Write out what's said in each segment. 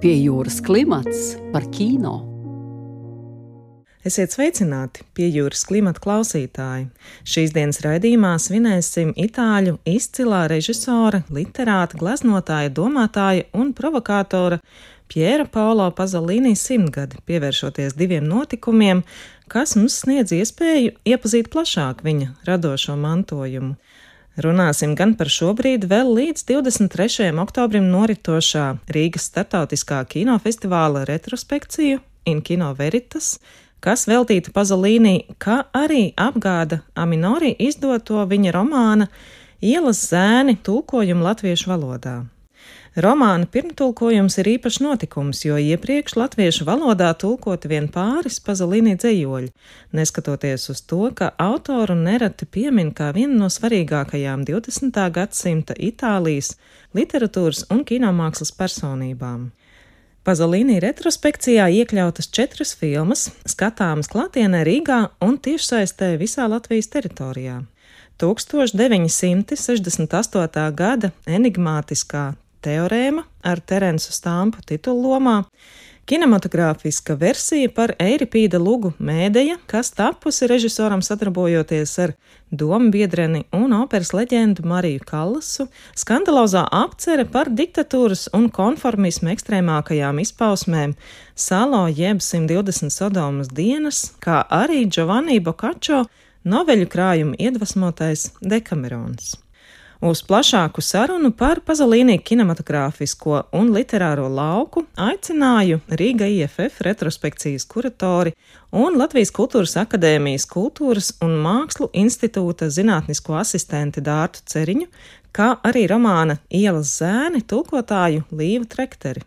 Pie jūras klimats par kino. Esiet sveicināti, pie jūras klimata klausītāji. Šīs dienas raidījumā svinēsim itāļu izcilā režisora, literāta, gleznotāja, domātāja un provokātora Piera Paulo Pazolīnī simtgadi, pievēršoties diviem notikumiem, kas mums sniedz iespēju iepazīt plašāk viņa radošo mantojumu. Runāsim gan par šobrīd vēl līdz 23. oktobrim noritošā Rīgas startautiskā kinofestivāla retrospekciju Inkino Veritas, kas veltīta Pazolīnī, kā arī apgāda Aminori izdoto viņa romāna Ielas zēni tulkojumu latviešu valodā. Romāna pirmtulkojums ir īpašs notikums, jo iepriekš latviešu valodā tulkoti vien pāris pazalīnī dzējoļi, neskatoties uz to, ka autoru nereti piemin kā vienu no svarīgākajām 20. gadsimta Itālijas literatūras un kinomākslas personībām. Pazolīnī retrospekcijā iekļautas četras filmas, skatāmas klātienē Rīgā un tiešsaistē visā Latvijas teritorijā. 1968. gada enigmātiskā teorēma ar Terensu Stampu titullomā, kinematogrāfiska versija par Eiripīda lugu mēdēja, kas tapusi režisoram sadarbojoties ar domu biedreni un operas leģendu Mariju Kallasu, skandalozā apcere par diktatūras un konformismu ekstrēmākajām izpausmēm Salo jeb 120 Sodomas dienas, kā arī Giovanni Boccaccio noveļu krājumu iedvesmotais Dekamerons. Uz plašāku sarunu par Pazolīnī kinematogrāfisko un literāro lauku aicināju Rīga IFF retrospekcijas kuratori un Latvijas Kultūras akadēmijas kultūras un mākslu institūta zinātnisko asistenti Dārtu Ceriņu, kā arī romāna Ielas zēni tulkotāju Līvu Trekteri.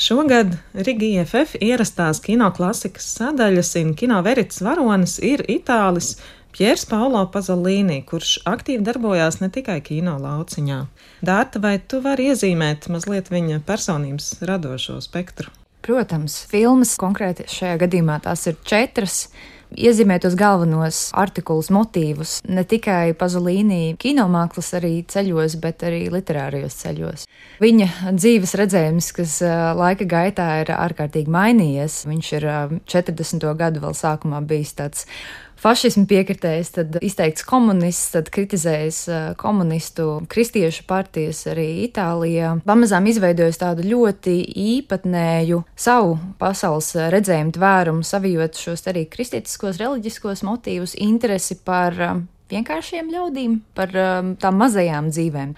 Šogad Rīga IFF ierastās kinoklasikas sadaļas un kino verits varonis ir itālis Pjērs Paulo Pazolīni, kurš aktīvi darbojās ne tikai kino lauciņā. Dārta, vai tu vari iezīmēt mazliet viņa personības radošo spektru? Protams, filmas konkrēti šajā gadījumā tās ir četras iezīmēt tos galvenos artikulus, motīvus, ne tikai Pazolīnī kinomākslas arī ceļos, bet arī literārajos ceļos. Viņa dzīves redzējums, kas laika gaitā ir ārkārtīgi mainījies, viņš ir 40. gadu vēl sākumā bijis tāds fašismu piekritējis, tad izteikts komunists, tad kritizējis komunistu kristiešu partijas arī Itālijā. Pamazām izveidojis tādu ļoti īpatnēju savu pasaules redzējumu tvērumu, savijot šos arī kristietiskos, reliģiskos motīvus, interesi par vienkāršiem ļaudīm, par tām mazajām dzīvēm.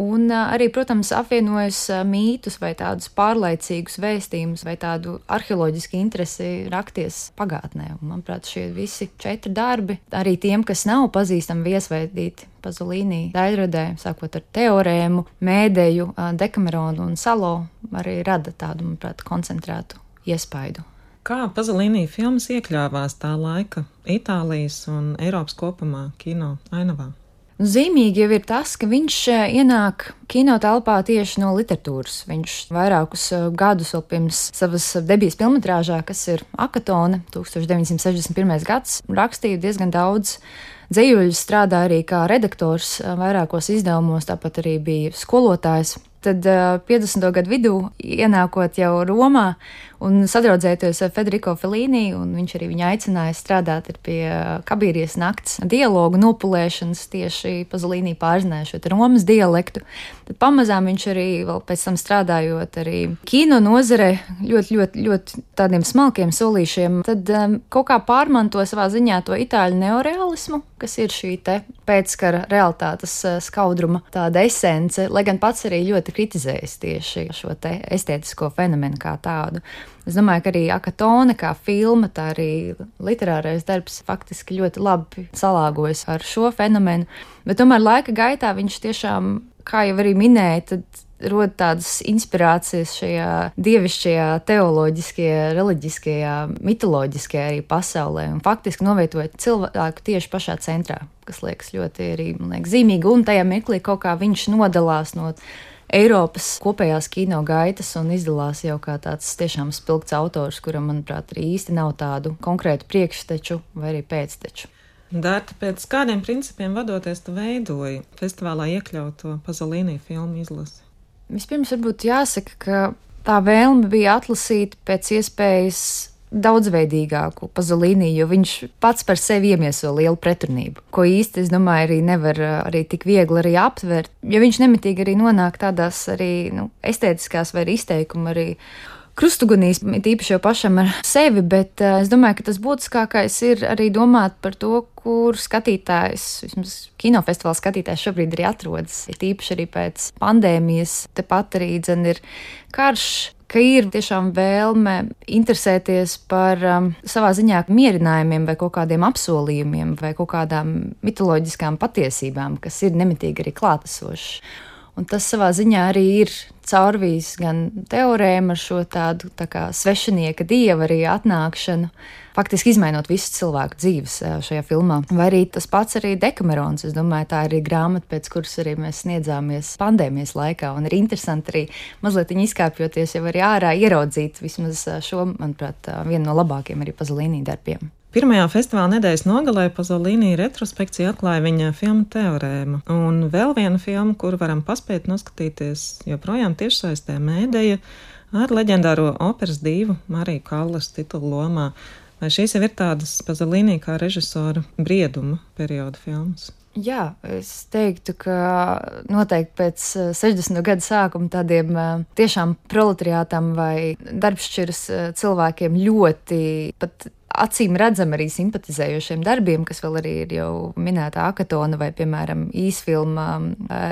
Un arī, protams, apvienojas mītus vai tādus pārlaicīgus vēstījumus vai tādu arheoloģisku interesi rakties pagātnē. Un, manuprāt, šie visi četri darbi, arī tiem, kas nav pazīstami viesveidīti Pazolīnī daļradē, sākot ar teorēmu, mēdēju, dekameronu un salo, arī rada tādu, manuprāt, koncentrētu iespaidu. Kā Pazolīnī filmas iekļāvās tā laika Itālijas un Eiropas kopumā kino ainavā? Zīmīgi jau ir tas, ka viņš eh, ienāk kino telpā tieši no literatūras. Viņš vairākus eh, gadus vēl pirms savas debijas filmatrāžā, kas ir Akatone, 1961. gads, rakstīja diezgan daudz dzējuļu, strādāja arī kā redaktors eh, vairākos izdevumos, tāpat arī bija skolotājs. Tad 50. gadu vidū, ienākot jau Romā un sadraudzēties ar Federico Felīni, un viņš arī viņu aicināja strādāt pie kabīrijas nakts dialogu nopulēšanas, tieši Pazolīnī pārzināja šo Romas dialektu. Tad pamazām viņš arī vēl pēc tam strādājot arī kino nozarē ļoti, ļoti, ļoti tādiem smalkiem solīšiem, tad um, kaut kā pārmanto savā ziņā to itāļu neorealismu, kas ir šī te pēckara realitātes skaudruma tāda esence, lai gan pats arī ļoti kritizējis tieši šo estētisko fenomenu kā tādu. Es domāju, ka arī akatone, kā filma, tā arī literārais darbs faktiski ļoti labi salāgojas ar šo fenomenu. Bet tomēr laika gaitā viņš tiešām, kā jau arī minēja, tad rod tādas inspirācijas šajā dievišķajā, teoloģiskajā, reliģiskajā, mitoloģiskajā arī pasaulē un faktiski novietojot cilvēku tieši pašā centrā, kas liekas ļoti arī, liekas, zīmīgi, un tajā mirklī kaut kā viņš nodalās no Eiropas kopējās kino gaitas un izdalās jau kā tāds tiešām spilgts autors, kuram, manuprāt, arī īsti nav tādu konkrētu priekšteču vai arī pēcteču. Dārta, pēc kādiem principiem vadoties, tu veidoji festivālā iekļauto Pazolīnī filmu izlasi? Vispirms varbūt jāsaka, ka tā vēlme bija atlasīt pēc iespējas daudzveidīgāku Pazolīnī, jo viņš pats par sevi iemieso lielu pretrunību, ko īsti, es domāju, arī nevar arī tik viegli arī aptvert, jo viņš nemitīgi arī nonāk tādās arī nu, estētiskās vai izteikuma arī krustugunīs, tīpaši jau pašam ar sevi, bet uh, es domāju, ka tas būtiskākais ir arī domāt par to, kur skatītājs, vismaz kinofestivāla skatītājs šobrīd arī atrodas. Ir tīpaši arī pēc pandēmijas, tepat arī dzen ir karš, ka ir tiešām vēlme interesēties par um, savā ziņā mierinājumiem vai kaut kādiem apsolījumiem vai kaut kādām mitoloģiskām patiesībām, kas ir nemitīgi arī klātesošas. Un tas savā ziņā arī ir caurvījis gan teorēmu ar šo tādu tā kā svešinieka dieva arī atnākšanu, faktiski izmainot visu cilvēku dzīves šajā filmā. Vai arī tas pats arī Dekamerons, es domāju, tā ir grāmata, pēc kuras arī mēs sniedzāmies pandēmijas laikā, un ir interesanti arī mazliet izkāpjoties jau arī ārā ieraudzīt vismaz šo, manuprāt, vienu no labākiem arī pazalīnī darbiem. Pirmajā festivāla nedēļas nogalē Pazolīnija retrospekcija atklāja viņa filmu Teorēma. Un vēl viena filma, kuru varam paspēt noskatīties joprojām tiešsaistē mēdēja ar leģendāro operas divu Mariju Kallas titulu lomā. Vai šīs jau ir tādas Pazolīnija kā režisora brieduma perioda filmas? Jā, es teiktu, ka noteikti pēc 60. gada sākuma tādiem tiešām proletariātam vai darbšķiras cilvēkiem ļoti pat acīm redzam arī simpatizējošiem darbiem, kas vēl arī ir jau minēta Akatona vai, piemēram, īsfilma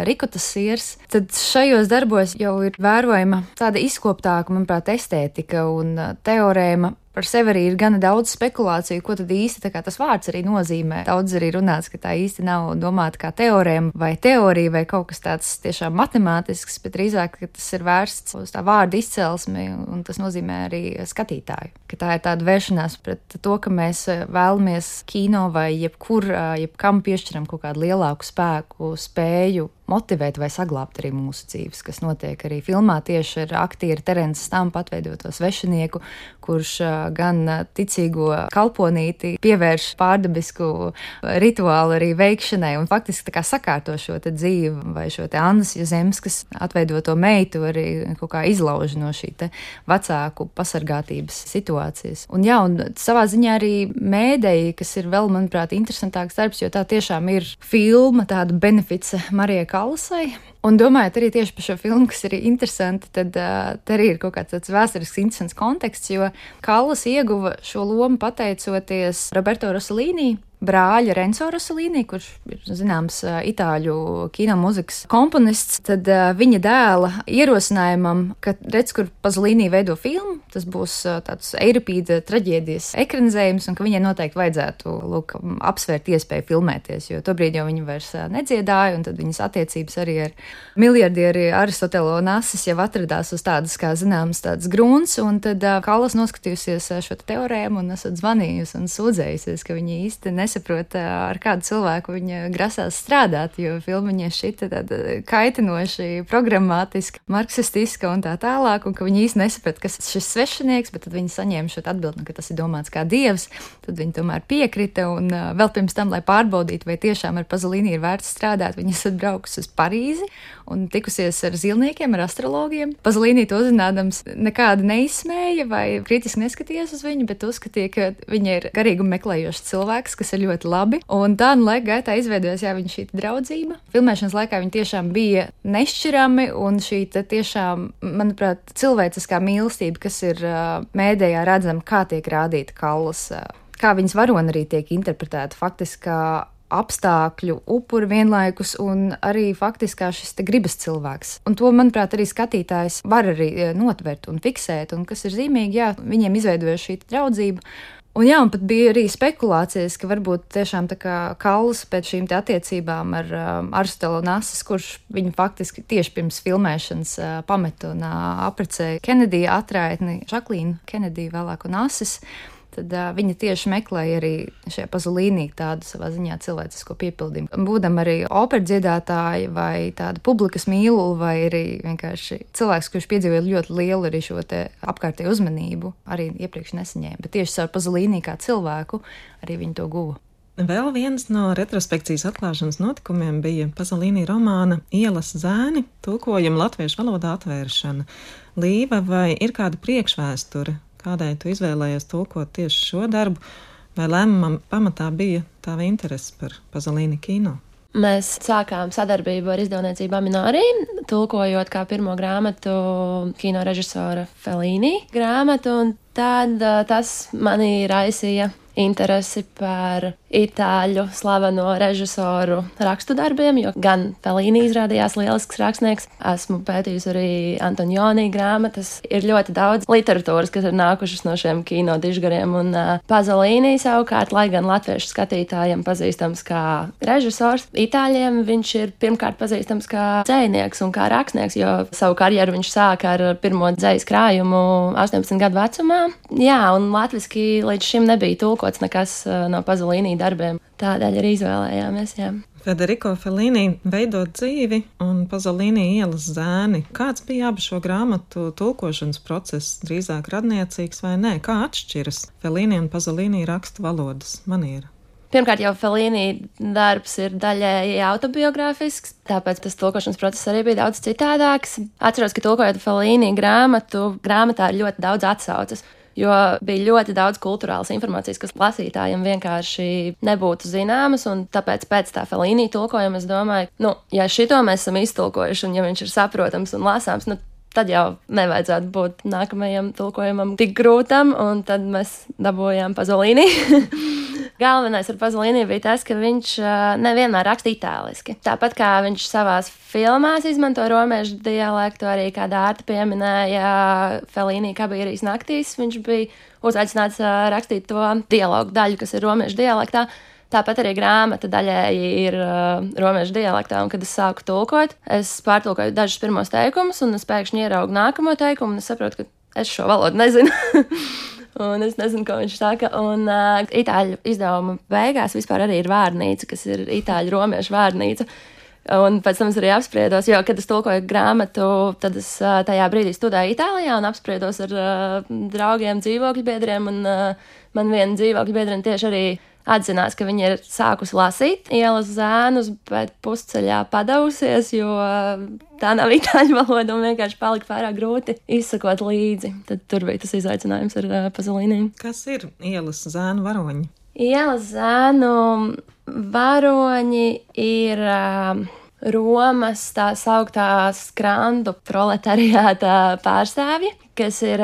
Rikotas siers, tad šajos darbos jau ir vērojama tāda izkoptāka, manuprāt, estētika un teorēma par sevi arī ir gana daudz spekulāciju, ko tad īsti tas vārds arī nozīmē. Daudz arī runāts, ka tā īsti nav domāta kā teorēma vai teorija vai kaut kas tāds tiešām matemātisks, bet drīzāk tas ir vērsts uz tā vārda izcelsmi, un tas nozīmē arī skatītāju. Ka tā ir tāda vēršanās pret to, ka mēs vēlamies kino vai jebkur, jebkam piešķiram kaut kādu lielāku spēku, spēju motivēt vai saglabāt arī mūsu dzīves, kas notiek arī filmā tieši ar aktieru Terenci Stampu atveidoto svešinieku, kurš gan ticīgo kalponīti pievērš pārdabisku rituālu arī veikšanai un faktiski tā kā sakārto šo te dzīvi vai šo te Annas Jezemskas atveidoto meitu arī kaut kā izlauž no šī te vecāku pasargātības situācijas. Un jā, un savā ziņā arī mēdēji, kas ir vēl, manuprāt, interesantāks darbs, jo tā tiešām ir filma, tāda benefice Marijai Kalasai. Un domājot arī tieši par šo filmu, kas ir interesanti, tad uh, arī ir kaut kāds tāds vēsturisks, interesants konteksts, jo Kallas ieguva šo lomu pateicoties Roberto Rosalīnī, brāļa Renzo Rosalīnī, kurš ir zināms itāļu kino mūzikas komponists, tad viņa dēla ierosinājumam, ka redz, kur Pazolīnī veido filmu, tas būs tāds Eiripīda traģēdijas ekranizējums, un ka viņai noteikti vajadzētu lūk, apsvērt iespēju filmēties, jo tobrīd jau viņa vairs nedziedāja, un tad viņas attiecības arī ar miljardieri Aristotelo un Asis jau atradās uz tādas, kā zināms, tāds grūns, un tad Kalas noskatījusies šo te teorēmu un esat zvanījusi un sūdzējusies, ka viņa īsti nes nesaprot, ar kādu cilvēku viņa grasās strādāt, jo filma viņai šita tāda kaitinoši, programmatiska, marksistiska un tā tālāk, un ka viņi īsti nesaprot, kas ir šis svešinieks, bet tad viņi saņēma šo atbildi, ka tas ir domāts kā dievs, tad viņi tomēr piekrita, un vēl pirms tam, lai pārbaudītu, vai tiešām ar Pazolīnu ir vērts strādāt, viņi esat braukusi uz Parīzi un tikusies ar zilniekiem, ar astrologiem. Pazolīnī to zinādams nekādi neizsmēja vai kritiski neskatījās uz viņu, bet uzskatīja, ka viņa ir garīguma meklējošs cilvēks, kas ir ir ļoti labi. Un tā nu laika gaitā izveidojās jā, viņa šī draudzība. Filmēšanas laikā viņi tiešām bija nešķirami, un šī tiešām, manuprāt, cilvēciskā mīlestība, kas ir uh, mēdējā redzama, kā tiek rādīta kaulas, uh, kā viņas varoni arī tiek interpretēta faktiski apstākļu upuri vienlaikus un arī faktiskā šis gribas cilvēks. Un to, manuprāt, arī skatītājs var arī notvert un fiksēt, un kas ir zīmīgi, jā, viņiem izveidojas šī draudzība. Un, jā, un pat bija arī spekulācijas, ka varbūt tiešām tā kā Kalns pēc šīm attiecībām ar um, Arstelu Nasis, kurš viņu faktiski tieši pirms filmēšanas uh, pameta un uh, aprecēja Kenedija atraitni Žaklīnu Kenediju vēlāk un Nasis tad uh, viņa tieši meklēja arī šajā pazulīnī tādu savā ziņā cilvēcisko piepildījumu. Būdam arī operas dziedātāji vai tāda publikas mīlu, vai arī vienkārši cilvēks, kurš piedzīvoja ļoti lielu arī šo apkārtēju uzmanību, arī iepriekš nesaņēma, bet tieši caur pazulīnī kā cilvēku arī viņi to guva. Vēl viens no retrospekcijas atklāšanas notikumiem bija Pazolīnī romāna Ielas zēni, tulkojuma latviešu valodā atvēršana. Līva, vai ir kāda priekšvēsture, kādai tu izvēlējies tulkot tieši šo darbu, vai lēmumam pamatā bija tava interese par Pazolīni kino? Mēs sākām sadarbību ar izdevniecību Aminārī, tulkojot kā pirmo grāmatu kino režisora Felīnī grāmatu, un tad uh, tas manī raisīja interesi par itāļu slaveno režisoru rakstu darbiem, jo gan Felīni izrādījās lielisks rakstnieks. Esmu pētījusi arī Antonioni grāmatas. Ir ļoti daudz literatūras, kas ir nākušas no šiem kino dižgariem, un uh, Pazolīni savukārt, lai gan latviešu skatītājiem pazīstams kā režisors, itāļiem viņš ir pirmkārt pazīstams kā dzējnieks un kā rakstnieks, jo savu karjeru viņš sāka ar pirmo dzējas krājumu 18 gadu vecumā. Jā, un latviski līdz šim nebija tulkots nekas no Pazolīni darbiem. Tādēļ arī izvēlējāmies. Jā. Federico Felīni veidot dzīvi un Pazolīni ielas zēni. Kāds bija abu šo grāmatu tulkošanas process? Drīzāk radniecīgs vai nē? Kā atšķiras Felīni un Pazolīni rakstu valodas maniera? Pirmkārt, jau Felīnī darbs ir daļēji autobiogrāfisks, tāpēc tas tulkošanas process arī bija daudz citādāks. Atceros, ka tulkojot Felīnī grāmatu, grāmatā ir ļoti daudz atsauces jo bija ļoti daudz kultūrālas informācijas, kas lasītājiem vienkārši nebūtu zināmas. Tāpēc pēc tā Felīnī tulkojuma es domāju, nu, ja šito mēs esam iztulkojuši un ja viņš ir saprotams un lasāms, nu, tad jau nevajadzētu būt nākamajam tulkojumam tik grūtam, un tad mēs dabūjām pazolīni. Galvenais ar Pazolīnu bija tas, ka viņš nevienmēr raksta itāliski. Tāpat kā viņš savās filmās izmanto romiešu dialektu, arī kā Dārta pieminēja Felīnī kabīrijas naktīs, viņš bija uzaicināts rakstīt to dialogu daļu, kas ir romiešu dialektā. Tāpat arī grāmata daļēji ir uh, romiešu dialektā, un kad es sāku tulkot, es pārtulkoju dažus pirmos teikumus, un es pēkšņi ieraugu nākamo teikumu, un es saprotu, ka es šo valodu nezinu. un es nezinu, ko viņš saka. Un uh, itāļu izdevuma beigās vispār arī ir vārnīca, kas ir itāļu romiešu vārnīca. Un pēc tam es arī apspriedos, jo, kad es tulkoju grāmatu, tad es uh, tajā brīdī studēju Itālijā un apspriedos ar uh, draugiem, dzīvokļu biedriem. Un uh, man viena dzīvokļu biedrene tieši arī atzinās, ka viņa ir sākusi lasīt ielas zēnus, bet pusceļā padavusies, jo tā nav itāļu valoda un vienkārši palika pārāk grūti izsakot līdzi. Tad tur bija tas izaicinājums ar uh, pazulīniem. Kas ir ielas zēnu varoņi? Ielas zēnu varoņi ir. Uh, Romas tā sauktā skrandu proletariāta pārstāvji, kas ir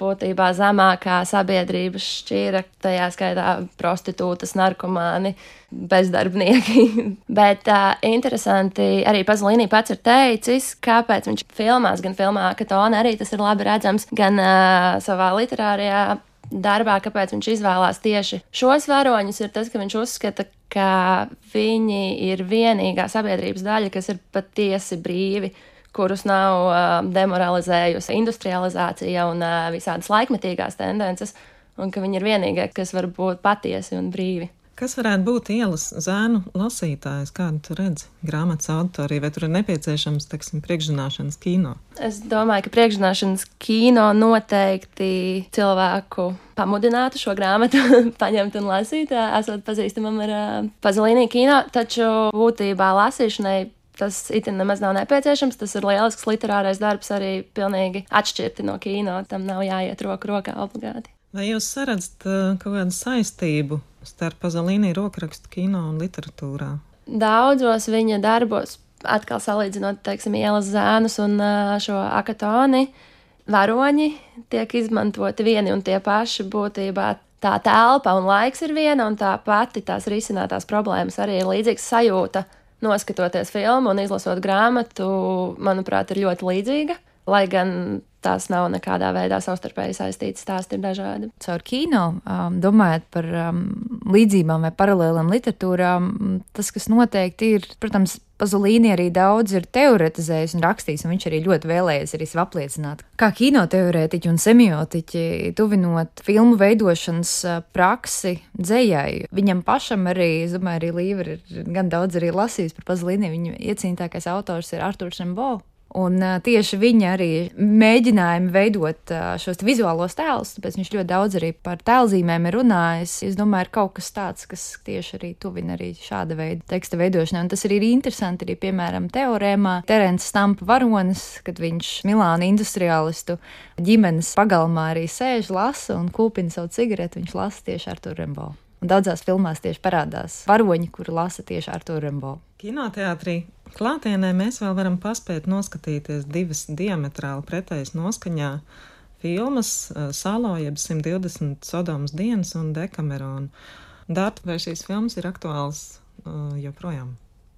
būtībā zemākā sabiedrības šķīra, tajā skaitā prostitūtas, narkomāni, bezdarbnieki. Bet uh, interesanti, arī Pazlīnī pats ir teicis, kāpēc viņš filmās, gan filmā Katona arī tas ir labi redzams, gan uh, savā literārajā darbā, kāpēc viņš izvēlās tieši šos varoņus, ir tas, ka viņš uzskata, ka viņi ir vienīgā sabiedrības daļa, kas ir patiesi brīvi, kurus nav uh, demoralizējusi industrializācija un uh, visādas laikmetīgās tendences, un ka viņi ir vienīgie, kas var būt patiesi un brīvi. Kas varētu būt ielas zēnu lasītājs, kādu tu redzi grāmatas autorī, vai tur ir nepieciešams, teiksim, priekšzināšanas kino? Es domāju, ka priekšzināšanas kino noteikti cilvēku pamudinātu šo grāmatu paņemt un lasīt, esot pazīstamam ar uh, Pazolīnī kino, taču būtībā lasīšanai tas itin nemaz nav nepieciešams. Tas ir lielisks literārais darbs, arī pilnīgi atšķirti no kino. Tam nav jāiet roku rokā obligāti. Vai jūs saredzat uh, kaut kādu saistību starp Pazolīnī rokrakstu kino un literatūrā? Daudzos viņa darbos, atkal salīdzinot, teiksim, ielas zēnus un šo akatoni, varoņi tiek izmantoti vieni un tie paši būtībā. Tā telpa un laiks ir viena, un tā pati tās risinātās problēmas arī ir līdzīgas sajūta. Noskatoties filmu un izlasot grāmatu, manuprāt, ir ļoti līdzīga. Lai gan tās nav nekādā veidā savstarpēji saistītas, stāsti ir dažādi. Caur kino, um, domājot par um, līdzībām vai paralēlām literatūrām, tas, kas noteikti ir, protams, Pazolīni arī daudz ir teoretizējis un rakstījis, un viņš arī ļoti vēlējies arī apliecināt. Kā kinoteorētiķi un semiotiķi, tuvinot filmu veidošanas praksi dzējai, viņam pašam arī, es domāju, arī Līva ir gan daudz arī lasījis par Pazolīni, viņa iecīnītākais autors ir Arturs Rembo. Un tieši viņa arī mēģinājumi veidot šos vizuālos tēlus, tāpēc viņš ļoti daudz arī par tēlzīmēm ir runājis. Es domāju, ir kaut kas tāds, kas tieši arī tuvina arī šāda veida teksta veidošanai. Un tas arī ir interesanti, arī piemēram teorēmā Terence Stampa varonis, kad viņš Milāna industriālistu ģimenes pagalmā arī sēž, lasa un kūpina savu cigareti, viņš lasa tieši ar to Rembo. Un daudzās filmās tieši parādās varoņi, kuri lasa tieši ar to Rembo. Kinoteātrī Klātienē mēs vēl varam paspēt noskatīties divas diametrāli pretējas noskaņā filmas eh, Salo, jeb 120 Sodomas dienas un Dekamerona. Dārta, vai šīs filmas ir aktuāls uh, joprojām?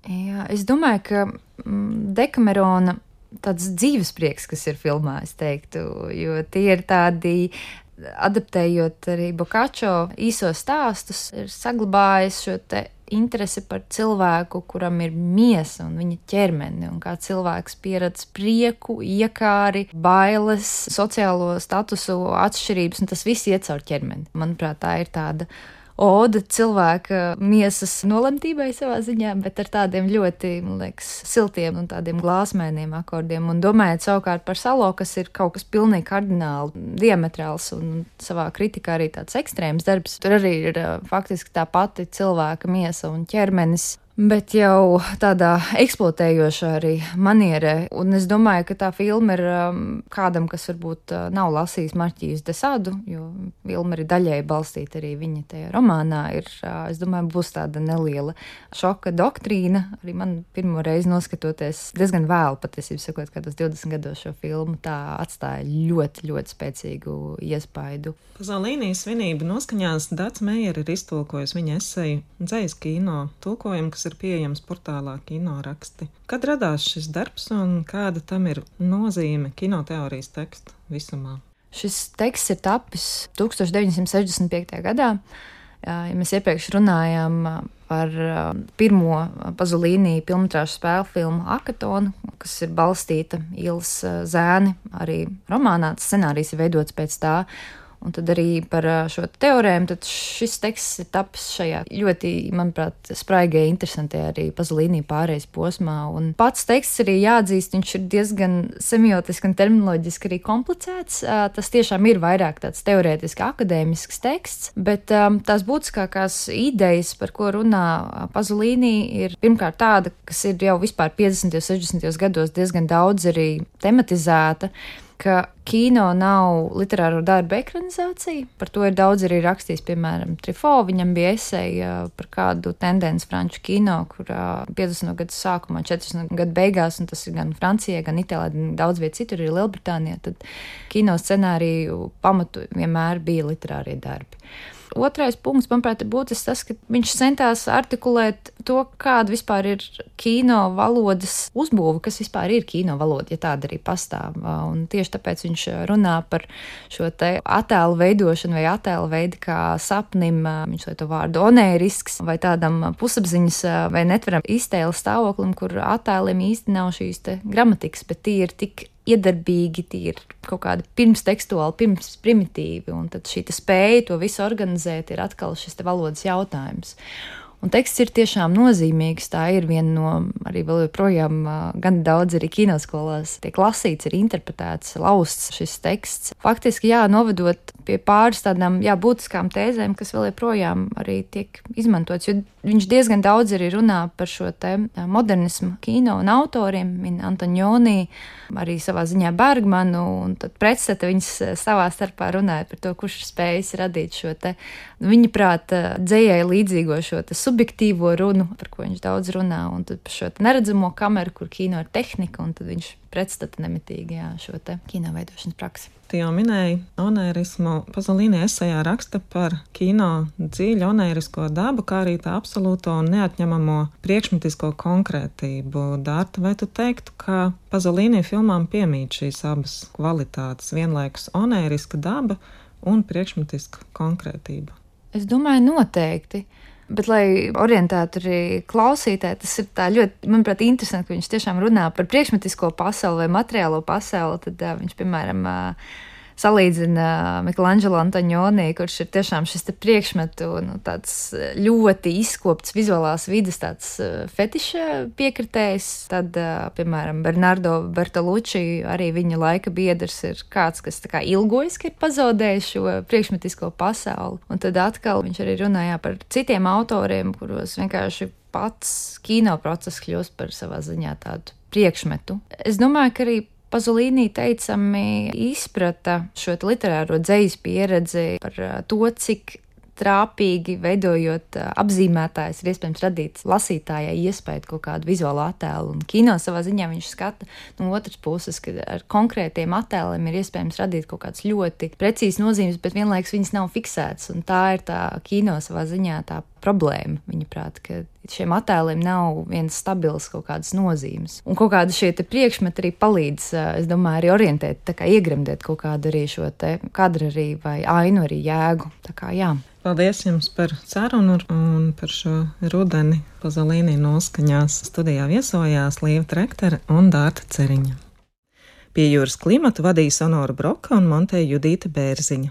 Jā, es domāju, ka mm, Dekamerona tāds dzīves prieks, kas ir filmā, es teiktu, jo tie ir tādi adaptējot arī Bokačo īsos stāstus, ir saglabājis šo te interesi par cilvēku, kuram ir miesa un viņa ķermeni, un kā cilvēks pieredz prieku, iekāri, bailes, sociālo statusu atšķirības, un tas viss iet caur ķermeni. Manuprāt, tā ir tāda oda cilvēka miesas nolemtībai savā ziņā, bet ar tādiem ļoti, man liekas, siltiem un tādiem glāzmēniem akordiem. Un domājot savukārt par salo, kas ir kaut kas pilnīgi kardināli, diametrāls un savā kritikā arī tāds ekstrēms darbs, tur arī ir faktiski tā pati cilvēka miesa un ķermenis bet jau tādā eksploatējošā arī manierē. Un es domāju, ka tā filma ir um, kādam, kas varbūt uh, nav lasījis Marķijas Desādu, jo filma ir daļēji balstīta arī viņa tajā romānā. Ir, uh, es domāju, būs tāda neliela šoka doktrīna. Arī man pirmo reizi noskatoties diezgan vēlu, patiesībā sakot, kādos 20 gados šo filmu, tā atstāja ļoti, ļoti spēcīgu iespaidu. Pazolīnijas svinību noskaņās Dats Meijer ir iztulkojis viņa esēju dzējas kino tulkojumu, kas ir pieejams portālā Kino raksti. Kad radās šis darbs un kāda tam ir nozīme kinoteorijas tekstu visumā? Šis teksts ir tapis 1965. gadā. Ja mēs iepriekš runājām par pirmo Pazolīniju filmu spēļu filmu Akatonu, kas ir balstīta Ilas zēni, arī romānā. Scenārijs ir veidots pēc tā. Un tad arī par šo teorēmu, tad šis teksts ir tapis šajā ļoti, manuprāt, spraigajā, interesantajā arī pazulīnī pārējais posmā. Un pats teksts arī jāatzīst, viņš ir diezgan semiotiski un terminoloģiski arī komplicēts. Tas tiešām ir vairāk tāds teorētiski akadēmisks teksts, bet tās būtiskākās idejas, par ko runā pazulīnī, ir pirmkārt tāda, kas ir jau vispār 50. un 60. gados diezgan daudz arī tematizēta ka kino nav literāro darbu ekranizācija. Par to ir daudz arī rakstījis, piemēram, Trifo. Viņam bija esēja par kādu tendenci franču kino, kurā 50. gadu sākumā, 40. gadu beigās, un tas ir gan Francijā, gan Itālijā, gan daudz vietā citur, arī Lielbritānijā, tad kino scenāriju pamatu vienmēr bija literārie darbi. Otrais punkts, manuprāt, ir būtisks tas, ka viņš centās artikulēt to, kāda vispār ir kino valodas uzbūve, kas vispār ir kino valoda, ja tāda arī pastāv. Un tieši tāpēc viņš runā par šo te attēlu veidošanu vai attēlu veidu kā sapnim, viņš lieto vārdu onērisks vai tādam pusapziņas vai netveram iztēles stāvoklim, kur attēliem īsti nav šīs gramatikas, bet tie ir tik iedarbīgi, tie ir kaut kādi pirmstekstuāli, pirms primitīvi, un tad šī spēja to visu organizēt ir atkal šis valodas jautājums. Un teksts ir tiešām nozīmīgs. Tā ir viena no arī vēl joprojām gan daudz arī kinoskolās tiek lasīts, ir interpretēts, lausts šis teksts. Faktiski, jā, novedot pie pāris tādām jā, būtiskām tēzēm, kas vēl joprojām arī tiek izmantots, jo viņš diezgan daudz arī runā par šo modernismu kino un autoriem, min Antonioni, arī savā ziņā Bergmanu, un tad pretstata viņas savā starpā runāja par to, kurš ir spējis radīt šo te, viņa prāta dzējai līdzīgo šo te subjektīvo runu, par ko viņš daudz runā, un tad par šo neredzamo kameru, kur kino ir tehnika, un tad viņš pretstata nemitīgi jā, šo te kino veidošanas praksi. Tu jau minēji onērismu. Pazolīni esejā raksta par kino dziļu onērisko dabu, kā arī tā absolūto un neatņemamo priekšmetisko konkrētību. Dārta, vai tu teiktu, ka Pazolīni filmām piemīt šīs abas kvalitātes - vienlaikus onēriska daba un priekšmetiska konkrētība? Es domāju, noteikti. Bet, lai orientētu arī klausītāju, tas ir ļoti, manuprāt, interesanti, ka viņš tiešām runā par priekšmetisko pasauli vai materiālo pasauli. Tad uh, viņš, piemēram, uh, salīdzina Michelangelo Antonioni, kurš ir tiešām šis priekšmetu nu, tāds ļoti izkopts vizuālās vidas tāds fetiša piekritējs. Tad, piemēram, Bernardo Bertolucci, arī viņa laika biedrs, ir kāds, kas kā ilgojas, ka ir pazaudējis šo priekšmetisko pasauli. Un tad atkal viņš arī runāja par citiem autoriem, kuros vienkārši pats kino process kļūst par savā ziņā tādu priekšmetu. Es domāju, ka arī Pazolīnī teicami izprata šo literāro dzīslu pieredzi par to, cik trāpīgi veidojot apzīmētājs, ir iespējams radīt lasītājai iespēju kaut kādu vizuālu attēlu. Un kino savā ziņā viņš skata no otras puses, ka ar konkrētiem attēliem ir iespējams radīt kaut kādas ļoti precīzas nozīmes, bet vienlaikus viņas nav fiksētas. Un tā ir tā kino savā ziņā tā problēma, viņa prāt, ka šiem attēliem nav viens stabils kaut kādas nozīmes. Un kaut kāda šie priekšmeti arī palīdz, es domāju, arī orientēt, tā kā iegremdēt kaut kādu arī šo te kadru arī vai ainu arī jēgu. Tā kā jā. Paldies jums par sarunu un par šo rudeni. Pazolīnī noskaņās studijā viesojās Līva Trektere un Dārta Ceriņa. Pie jūras klimatu vadīja Sonora Broka un Monteja Judīta Bērziņa.